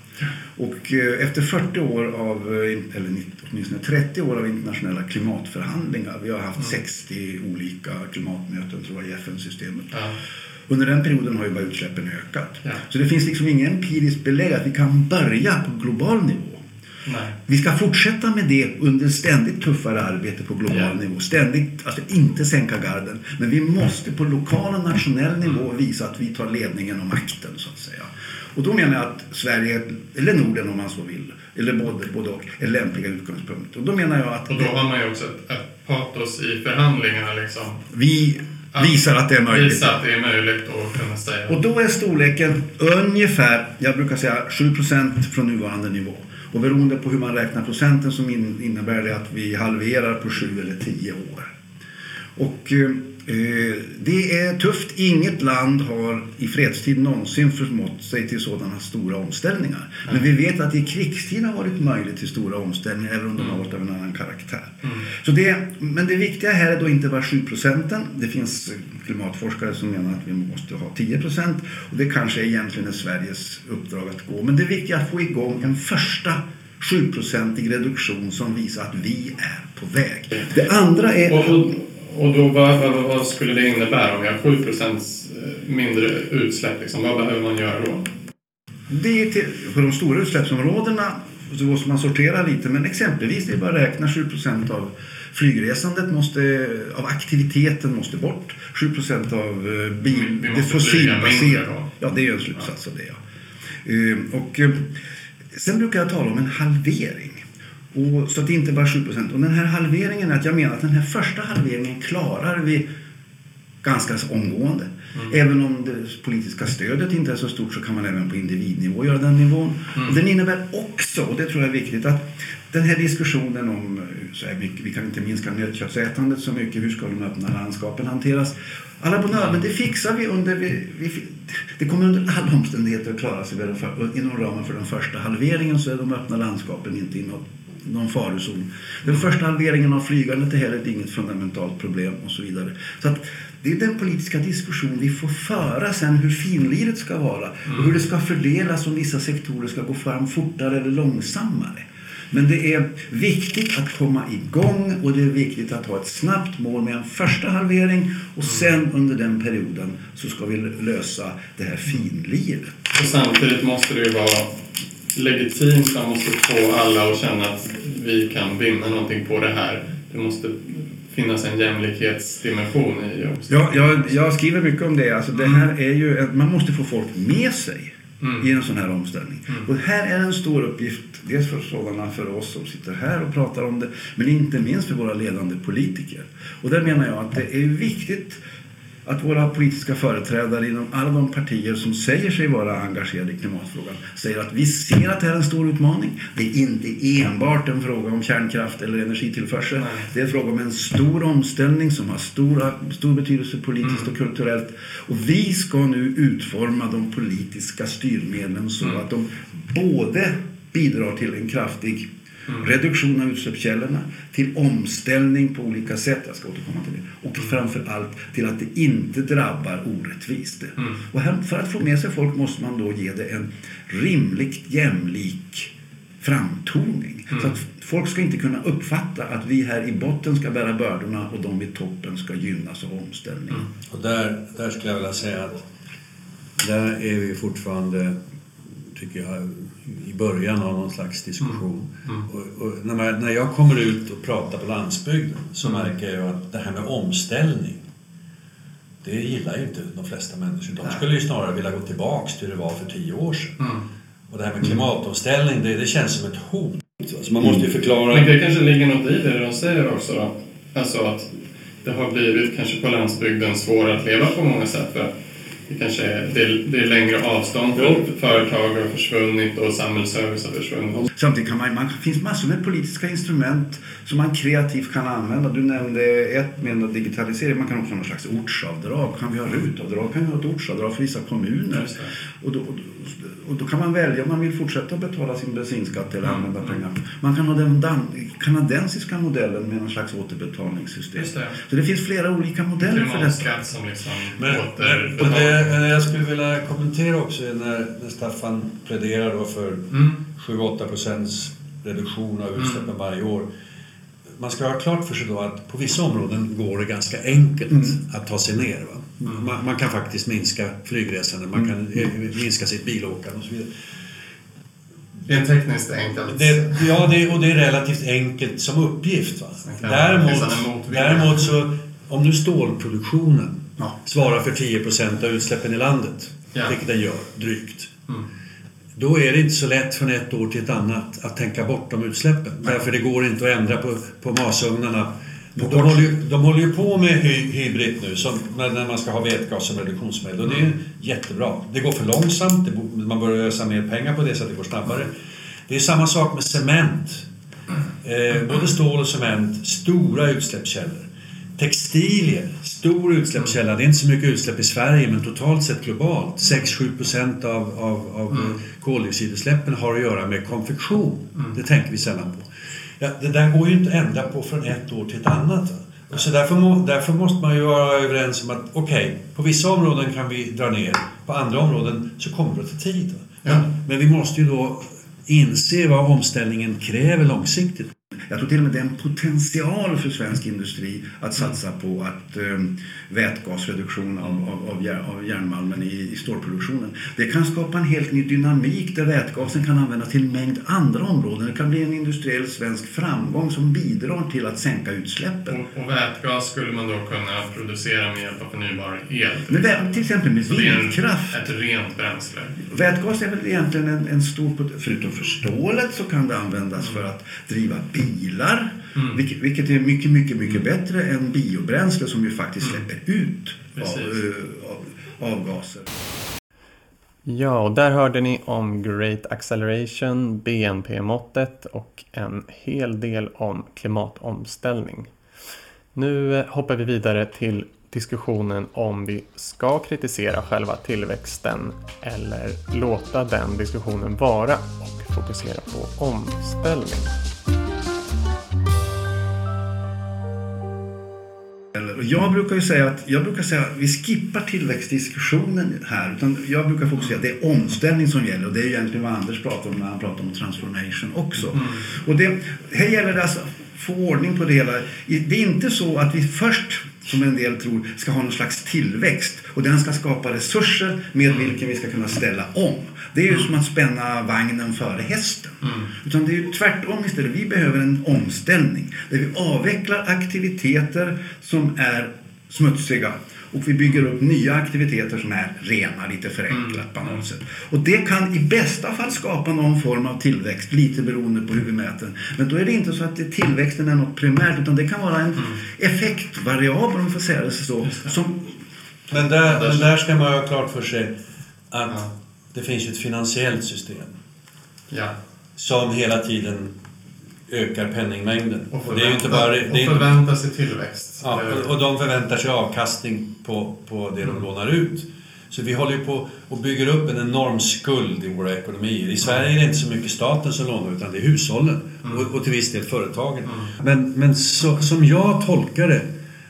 Och eh, efter 40 år av, eh, eller åtminstone 30 år av internationella klimatförhandlingar, vi har haft mm. 60 olika klimatmöten tror jag i FN-systemet. Ja. Under den perioden har ju bara utsläppen ökat. Ja. Så det finns liksom ingen empiriskt belägg att vi kan börja på global nivå. Nej. Vi ska fortsätta med det under ständigt tuffare arbete på global ja. nivå. Ständigt, alltså inte sänka garden. Men vi måste på lokal och nationell nivå mm. visa att vi tar ledningen och makten så att säga. Och då menar jag att Sverige, eller Norden om man så vill, eller både, både och, är lämpliga utgångspunkter. Och då menar jag att... Och då har man ju också ett, ett patos i förhandlingarna liksom. Vi visar att det är möjligt. Visar att det är möjligt att kunna säga. Och då är storleken ungefär, jag brukar säga 7 från nuvarande nivå. Och beroende på hur man räknar procenten så innebär det att vi halverar på 7 eller 10 år. Och eh, Eh, det är tufft. Inget land har i fredstid någonsin förmått sig till sådana stora omställningar. Men vi vet att i krigstid har varit möjligt till stora omställningar även om de har varit av en annan karaktär. Mm. Så det, men det viktiga här är då inte bara 7 procenten. Det finns klimatforskare som menar att vi måste ha 10 procent. Och det kanske egentligen är Sveriges uppdrag att gå. Men det viktiga är att få igång en första 7-procentig reduktion som visar att vi är på väg. Det andra är... Och, och, och då, vad, vad, vad, skulle det innebära om vi har 7 eh, mindre utsläpp? Liksom? Vad behöver man göra då? Det är till, på de stora utsläppsområdena så måste man sortera lite men exempelvis det är bara att räkna 7 av flygresandet måste, av aktiviteten måste bort. 7% av eh, bil, vi det fossilbaserade. Ja, det är en slutsats av det. Ja. Eh, och, sen brukar jag tala om en halvering. Och, så att det inte bara 7% Och den här halveringen, att jag menar att den här första halveringen klarar vi ganska omgående. Mm. Även om det politiska stödet inte är så stort så kan man även på individnivå göra den nivån. Mm. Och den innebär också, och det tror jag är viktigt, att den här diskussionen om så här vi kan inte minska nötköttsätandet så mycket, hur ska de öppna landskapen hanteras? Alla bonör, men det fixar vi under... Vi, vi, det kommer under alla omständigheter att klara sig inom ramen för den första halveringen så är de öppna landskapen inte i något någon farozon. Den första halveringen av flygandet är heller inget fundamentalt problem och så vidare. Så att det är den politiska diskussion vi får föra sen hur finliret ska vara och hur det ska fördelas om vissa sektorer ska gå fram fortare eller långsammare. Men det är viktigt att komma igång och det är viktigt att ha ett snabbt mål med en första halvering och sen under den perioden så ska vi lösa det här finliret. Och samtidigt måste det ju vara legitimt, man måste få alla att känna att vi kan vinna någonting på det här. Det måste finnas en jämlikhetsdimension i också. Ja, jag, jag skriver mycket om det. Alltså det här är ju, man måste få folk med sig mm. i en sån här omställning. Mm. Och här är en stor uppgift, dels för sådana för oss som sitter här och pratar om det, men inte minst för våra ledande politiker. Och där menar jag att det är viktigt att våra politiska företrädare inom alla de partier som säger sig vara engagerade i klimatfrågan säger att vi ser att det här är en stor utmaning. Det är inte enbart en fråga om kärnkraft eller energitillförsel. Nej. Det är en fråga om en stor omställning som har stora, stor betydelse politiskt mm. och kulturellt. Och vi ska nu utforma de politiska styrmedlen så mm. att de både bidrar till en kraftig Mm. Reduktion av utsläppskällorna, till omställning på olika sätt, jag ska återkomma till det. Och mm. framför allt till att det inte drabbar orättvist. Mm. Och här, för att få med sig folk måste man då ge det en rimligt jämlik framtoning. Mm. Så att folk ska inte kunna uppfatta att vi här i botten ska bära bördorna och de i toppen ska gynnas av omställning. Mm. Och där, där skulle jag vilja säga att där är vi fortfarande, tycker jag, i början av någon slags diskussion. Mm. Mm. Och, och när, man, när jag kommer ut och pratar på landsbygden så mm. märker jag att det här med omställning det gillar ju inte de flesta människor. De skulle ju snarare vilja gå tillbaks till hur det var för tio år sedan. Mm. Och det här med klimatomställning, det, det känns som ett hot. Alltså man måste ju förklara... Men det kanske ligger något i det de säger också då. Alltså att det har blivit kanske på landsbygden svårare att leva på många sätt. För det kanske är, det är, det är längre avstånd för företag har försvunnit och samhällsservice har försvunnit. Samtidigt kan man, man finns massor med politiska instrument som man kreativt kan använda. Du nämnde ett med digitalisering. Man kan också ha någon slags ortsavdrag. Kan vi ha rutavdrag? Kan vi ha ett ortsavdrag för vissa kommuner? Och då, och då kan man välja om man vill fortsätta betala sin bensinskatt eller använda mm. pengar. Man kan ha den kanadensiska modellen med någon slags återbetalningssystem. Just det. Så det finns flera olika modeller för detta. som liksom men, och det, Jag skulle vilja kommentera också när, när Staffan pläderar då för mm. 7-8 procents reduktion av utsläppen mm. varje år man ska ha klart för sig då att på vissa områden går det ganska enkelt mm. att ta sig ner. Mm. Man, man, kan faktiskt minska flygresandet, man kan mm. Eh, minska sitt bilåkande och så vidare. Det är tekniskt enkelt. Det, ja, det, och det är relativt enkelt som uppgift. Va? Däremot, däremot så, om nu stålproduktionen ja. svarar för 10% av utsläppen i landet, ja. vilket den gör, drygt. Mm då är det inte så lätt från ett år till ett annat att tänka bort de utsläppen. Nej. Därför det går inte att ändra på, på masugnarna. De, de, håller ju, de håller ju på med hy, hybrid nu, som, när man ska ha vätgas som reduktionsmedel. Och det är mm. jättebra. Det går för långsamt, det, man börjar ösa mer pengar på det så att det går snabbare. Det är samma sak med cement. Eh, både stål och cement, stora utsläppskällor. Textilier, stor utsläppskälla. Det är inte så mycket utsläpp i Sverige men totalt sett globalt. 6-7 procent av, av, av mm. koldioxidutsläppen har att göra med konfektion. Mm. Det tänker vi sällan på. Ja, det där går ju inte att ändra på från ett år till ett annat. Så därför, må, därför måste man ju vara överens om att okej, okay, på vissa områden kan vi dra ner. På andra områden så kommer det ta tid. Ja. Men vi måste ju då inse vad omställningen kräver långsiktigt. Jag tror till och med det är en potential för svensk industri att satsa på att um, vätgasreduktion av, av, av, av järnmalmen i, i stålproduktionen. Det kan skapa en helt ny dynamik där vätgasen kan användas till en mängd andra områden. Det kan bli en industriell svensk framgång som bidrar till att sänka utsläppen. Och, och vätgas skulle man då kunna producera med hjälp av förnybar el? Med, till exempel med vindkraft. ett rent bränsle? Vätgas är väl egentligen en, en stor... Förutom för stålet så kan det användas för att driva bilar. Mm. Vilket, vilket, är mycket, mycket, mycket mm. bättre än biobränsle som ju faktiskt mm. släpper ut av, uh, av, avgaser. Ja, och där hörde ni om Great Acceleration, BNP-måttet och en hel del om klimatomställning. Nu eh, hoppar vi vidare till diskussionen om vi ska kritisera själva tillväxten eller låta den diskussionen vara och fokusera på omställning. Jag brukar ju säga att jag brukar säga vi skippar tillväxtdiskussionen här. Utan jag brukar fokusera att det är omställning som gäller. Och det är egentligen vad Anders pratar om när han pratar om transformation också. Mm. Och det, här gäller det alltså att få ordning på det hela. Det är inte så att vi först som en del tror ska ha någon slags tillväxt och den ska skapa resurser med vilken vi ska kunna ställa om. Det är ju som att spänna vagnen före hästen. Mm. Utan det är ju tvärtom istället. Vi behöver en omställning där vi avvecklar aktiviteter som är smutsiga och vi bygger upp nya aktiviteter som är rena, lite förenklat mm. på något sätt. Och det kan i bästa fall skapa någon form av tillväxt, lite beroende på hur vi mäter. Men då är det inte så att tillväxten är något primärt utan det kan vara en mm. effektvariabel om man får säga det så. Som... Men, där, men där ska man ha klart för sig att ja. Det finns ett finansiellt system. Ja. Som hela tiden ökar penningmängden. Och, förvänta, och, inte bara, det och förväntar sig tillväxt. Ja, och, de förväntar sig avkastning på, på det mm. de lånar ut. Så vi håller ju på och bygger upp en enorm skuld i våra ekonomier. I Sverige är det inte så mycket staten som lånar utan det är hushållen mm. och, och, till viss del företagen. Mm. Men, men så, som jag tolkar det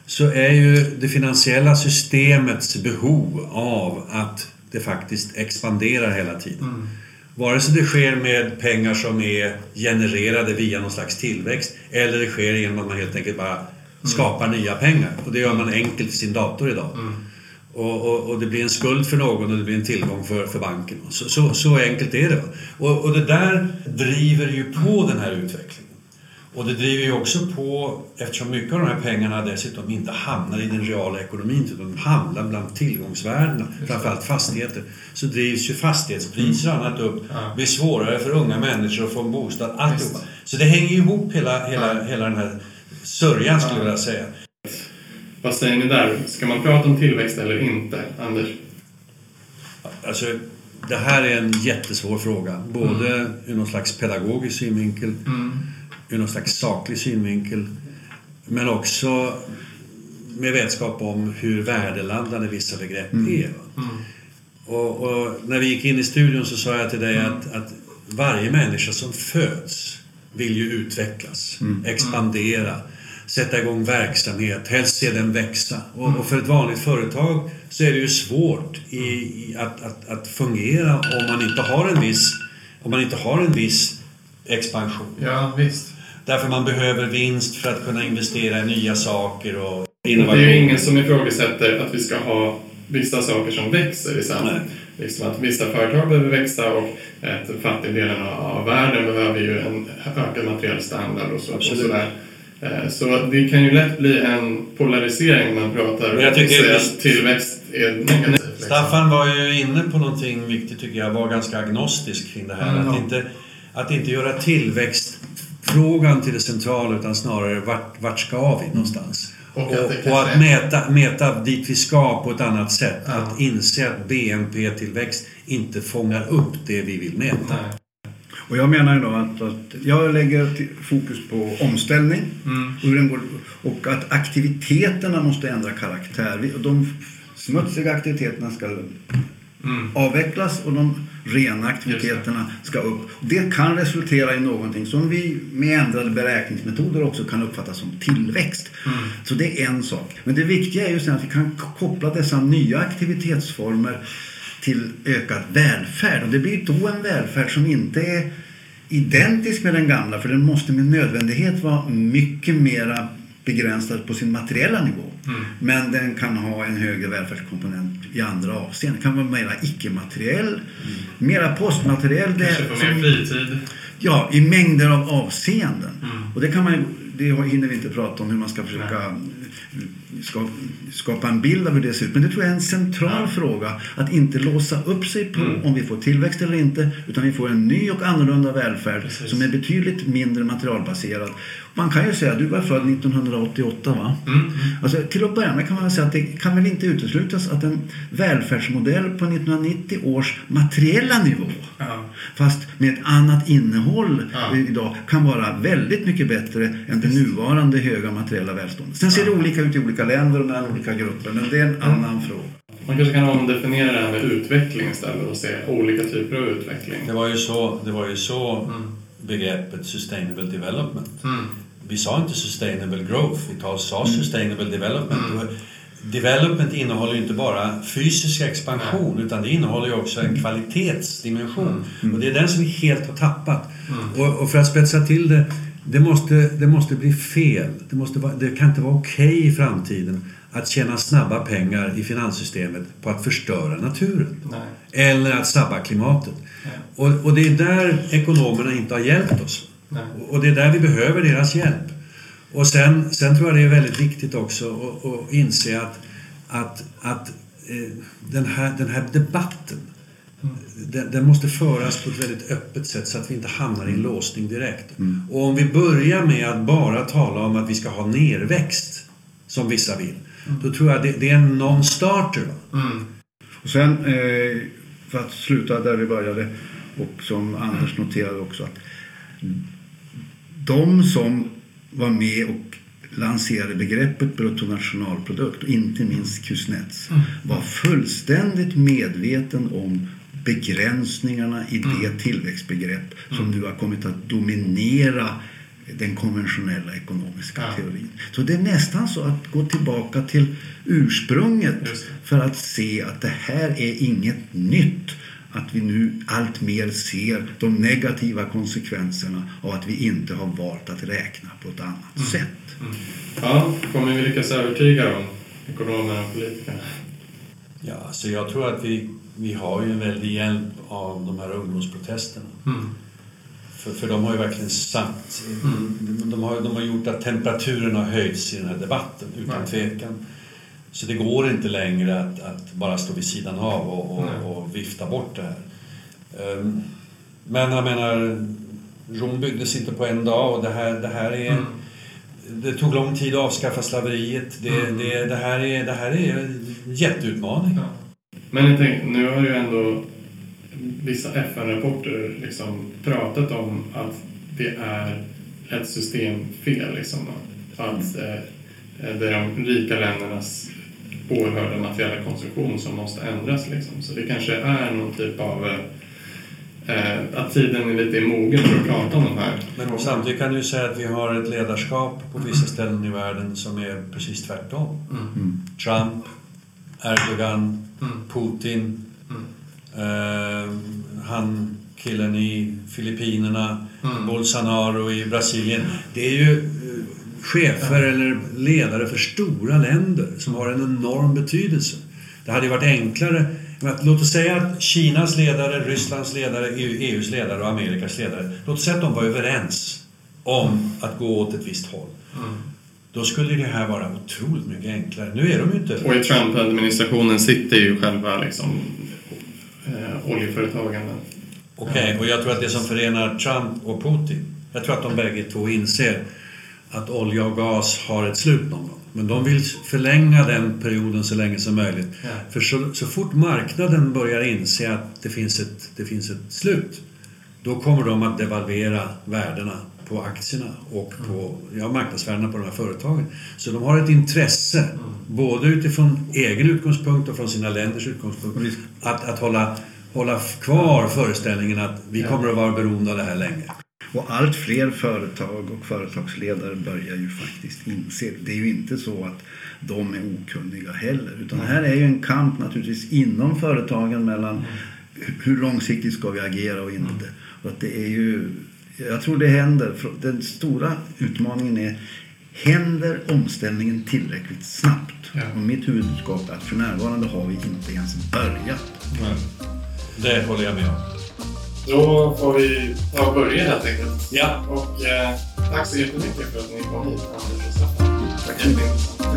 så är ju det finansiella systemets behov av att det faktiskt expanderar hela tiden. Mm. Vare sig det sker med pengar som är genererade via någon slags tillväxt eller det sker genom att man helt enkelt bara mm. skapar nya pengar. Och det gör man enkelt i sin dator idag. Mm. Och, och, och, det blir en skuld för någon och det blir en tillgång för, för banken. Så, så, så enkelt är det. Och, och det där driver ju på den här utvecklingen. Och det driver ju också på, eftersom mycket av de här pengarna dessutom inte hamnar i den reala ekonomin utan de hamnar bland tillgångsvärdena, framförallt fastigheter, så drivs ju fastighetspriser och annat upp. Det blir svårare för unga människor att få en bostad, alltihopa. Så det hänger ihop hela, hela, hela den här sörjan skulle jag vilja säga. Vad säger ni där? Ska man prata om tillväxt eller inte, Anders? Alltså, det här är en jättesvår fråga. Både mm. ur någon slags pedagogisk synvinkel, mm. Ur någon slags saklig synvinkel, men också med vetskap om hur värdeladdade vissa begrepp mm. är. Mm. Och, och, när vi gick in i studion så sa jag till dig mm. att, att varje människa som föds vill ju utvecklas, mm. expandera, sätta igång verksamhet, helst se den växa. Och, och, för ett vanligt företag så är det ju svårt i, i att, att, att, fungera om man inte har en viss, om man inte har en viss expansion. Ja, visst. Därför man behöver vinst för att kunna investera i nya saker och innovation. Det är ju ingen som ifrågasätter att vi ska ha vissa saker som växer i samhället. Liksom att vissa företag behöver växa och ett fattigdelen av världen behöver ju en ökad materiell standard och så. Och sådär. Eh, så det kan ju lätt bli en polarisering när man pratar jag tycker att tillväxt är negativt. Liksom. Staffan var ju inne på någonting viktigt tycker jag, var ganska agnostisk kring det här. Mm. Att, inte, att inte göra tillväxtfrågan till det centrala utan snarare vart, vart ska vi någonstans? Och, och, och att mäta, mäta dit vi ska på ett annat sätt. Ja. Att inse att BNP-tillväxt inte fångar upp det vi vill mäta. Nej. Och jag menar då att, att jag lägger fokus på omställning mm. och att aktiviteterna måste ändra karaktär. De smutsiga aktiviteterna ska mm. avvecklas och de rena aktiviteterna ska upp. Det kan resultera i någonting som vi med ändrade beräkningsmetoder också kan uppfatta som tillväxt. Mm. Så det är en sak. Men det viktiga är ju sen att vi kan koppla dessa nya aktivitetsformer till ökad välfärd. Och det blir då en välfärd som inte är identisk med den gamla för den måste med nödvändighet vara mycket mera begränsad på sin materiella nivå. Mm. Men den kan ha en högre välfärdskomponent i andra avseenden. Den kan vara mera icke-materiell, mm. mera postmateriell. Kanske få mer fritid? Ja, i mängder av avseenden. Mm. Och det kan man det hinner vi inte prata om hur man ska försöka Nej skapa en bild av hur det ser ut. Men det tror jag är en central ja. fråga. Att inte låsa upp sig på mm. om vi får tillväxt eller inte. Utan vi får en ny och annorlunda välfärd Precis. som är betydligt mindre materialbaserad. Man kan ju säga, att du var född 1988 va? Mm. Alltså, till att börja med kan man säga att det kan väl inte uteslutas att en välfärdsmodell på 1990 års materiella nivå ja. fast med ett annat innehåll ja. idag kan vara väldigt mycket bättre än det nuvarande höga materiella välståndet. Sen ser det olika ut i olika länder och mellan olika grupper men det är en annan fråga. Man kanske kan omdefiniera det här med utveckling istället och se olika typer av utveckling. Det var ju så, det var ju så mm. begreppet sustainable development. Mm. Vi sa inte sustainable growth, vi sa mm. sustainable development. Mm. Development innehåller inte bara fysisk expansion utan det innehåller också en kvalitetsdimension. Mm. Och det är den som vi helt har tappat. Mm. Och, och, för att spetsa till det, det måste, det måste bli fel. Det, måste vara, det kan inte vara okej okay i framtiden att tjäna snabba pengar i finanssystemet på att förstöra naturen. Nej. Eller att sabba klimatet. Och, och, det är där ekonomerna inte har hjälpt oss. Nej. Och det är där vi behöver deras hjälp. Och sen, sen tror jag det är väldigt viktigt också att, att inse att, att, att eh, den, här, den här debatten den, den, måste föras på ett väldigt öppet sätt så att vi inte hamnar i en låsning direkt. Mm. Och om vi börjar med att bara tala om att vi ska ha nerväxt, som vissa vill, mm. då tror jag det, det är en non-starter. Mm. Och sen, eh, för att sluta där vi började, och som Anders noterade också, att de som var med och lanserade begreppet bruttonationalprodukt och inte minst Kuznets mm. var fullständigt medveten om begränsningarna i det mm. tillväxtbegrepp som mm. nu har kommit att dominera den konventionella ekonomiska ja. teorin. Så det är nästan så att gå tillbaka till ursprunget för att se att det här är inget nytt. Att vi nu allt mer ser de negativa konsekvenserna av att vi inte har valt att räkna på ett annat mm. sätt. Mm. Ja, kommer vi lyckas övertyga dem, ekonomerna och politikerna? Ja, så jag tror att vi vi har ju en väldig hjälp av de här ungdomsprotesterna. Mm. För, för de har ju verkligen satt... Mm. De, har, de har gjort att temperaturen har höjts i den här debatten, utan tvekan. Så det går inte längre att, att bara stå vid sidan av och, och, och vifta bort det här. Um, men jag menar, Rom byggdes inte på en dag och det här, det här är... Mm. Det tog lång tid att avskaffa slaveriet. Det, mm. det, det, här, är, det här är en jätteutmaning. Ja. Men jag tänkte, nu har ju ändå vissa FN-rapporter liksom pratat om att det är ett systemfel. Liksom, att eh, det är de rika ländernas oerhörda materiella konsumtion som måste ändras. Liksom. Så det kanske är någon typ av eh, att tiden är lite mogen för att prata om de här. Men samtidigt kan du säga att vi har ett ledarskap på vissa ställen i världen som är precis tvärtom. Mm. Trump, Erdogan, mm. Putin, mm. Eh, han killen i Filippinerna, mm. Bolsonaro i Brasilien. Det är ju eh, chefer eller ledare för stora länder som har en enorm betydelse. Det hade ju varit enklare Låt oss säga att Kinas ledare, Rysslands ledare, EUs ledare och Amerikas ledare, låt oss säga att de var överens om att gå åt ett visst håll. Mm. Då skulle det här vara otroligt mycket enklare. Nu är de ju inte... Och i Trump-administrationen sitter ju själva liksom, eh, oljeföretagen. Okej, okay, och jag tror att det som förenar Trump och Putin, jag tror att de bägge två inser att olja och gas har ett slut någon gång. Men de vill förlänga den perioden så länge som möjligt. Ja. För så, så fort marknaden börjar inse att det finns, ett, det finns ett slut, då kommer de att devalvera värdena på aktierna och på ja, marknadsvärdena på de här företagen. Så de har ett intresse, mm. både utifrån egen utgångspunkt och från sina länders utgångspunkt, att, att hålla, hålla kvar föreställningen att vi kommer att vara beroende av det här länge. Och allt fler företag och företagsledare börjar ju faktiskt inse det. är ju inte så att de är okunniga heller. Utan det här är ju en kamp naturligtvis inom företagen mellan hur långsiktigt ska vi agera och inte. Och att det är ju, jag tror det händer. Den stora utmaningen är Händer omställningen tillräckligt snabbt? Ja. Och mitt huvudbudskap är att för närvarande har vi inte ens börjat. Nej. Det håller jag med om. Då får vi ta och börja helt enkelt. Ja. Och eh, tack så jättemycket för att ni kom hit, Anders och Staffan. Tack.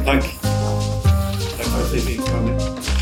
Tack. Tack för att vi fick med.